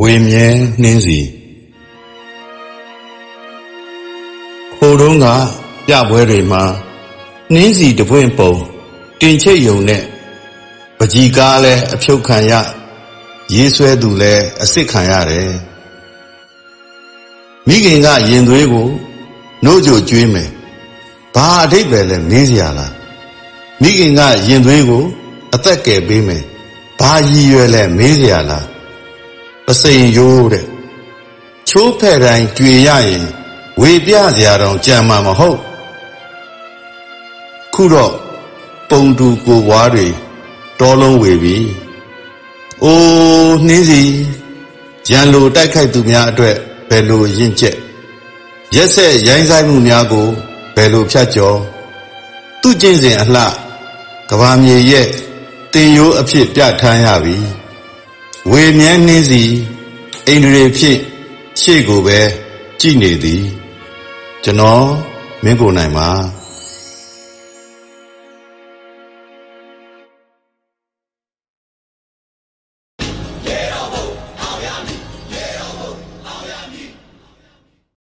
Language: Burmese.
ဝေမြဲနှင်းစီခိုတုံးကပြပွဲတွေမှာနှင်းစီတပွင့်ပုံတင်ချိတ်ယုံနဲ့ပကြီကားလဲအဖြုတ်ခံရရေးဆွဲသူလဲအစ်စ်ခံရတယ်မိခင်ကရင်သွေးကိုနှုတ်ကြိုကျွေးမယ်ဘာအထိတ်ပဲလဲမေးစရာလားမိခင်ကရင်သွေးကို အသက်ကယ်ပေးမယ်ဘာရည်ရွယ်လဲမေးစရာလားပစိန်ရိုးတဲ့ချိုးဖဲ့တိုင်းကြွေရရင်ဝေပြစရာတော့ကြံမှာမဟုတ်ခုတော့ပုံတူကိုဘွားတွေတောလုံးဝေပြီအိုးနှင်းစီရန်လိုတိုက်ခိုက်သူများအတွက်ဘယ်လိုရင့်ကျက်ရက်ဆက်ရိုင်းဆိုင်မှုများကိုဘယ်လိုဖြတ်ကျော်သူ့ကျင့်စဉ်အလှကဘာမြေရဲ့ တင်ရိုးအဖြစ်ပြဋ္ဌာန်းရပြီဝေမြဲနှင်းစီအိန္ဒြေဖြစ်ရှေ့ကိုပဲကြည်နေသည် ကျွန်တော်မင်းကိုယ်နိုင်ပါ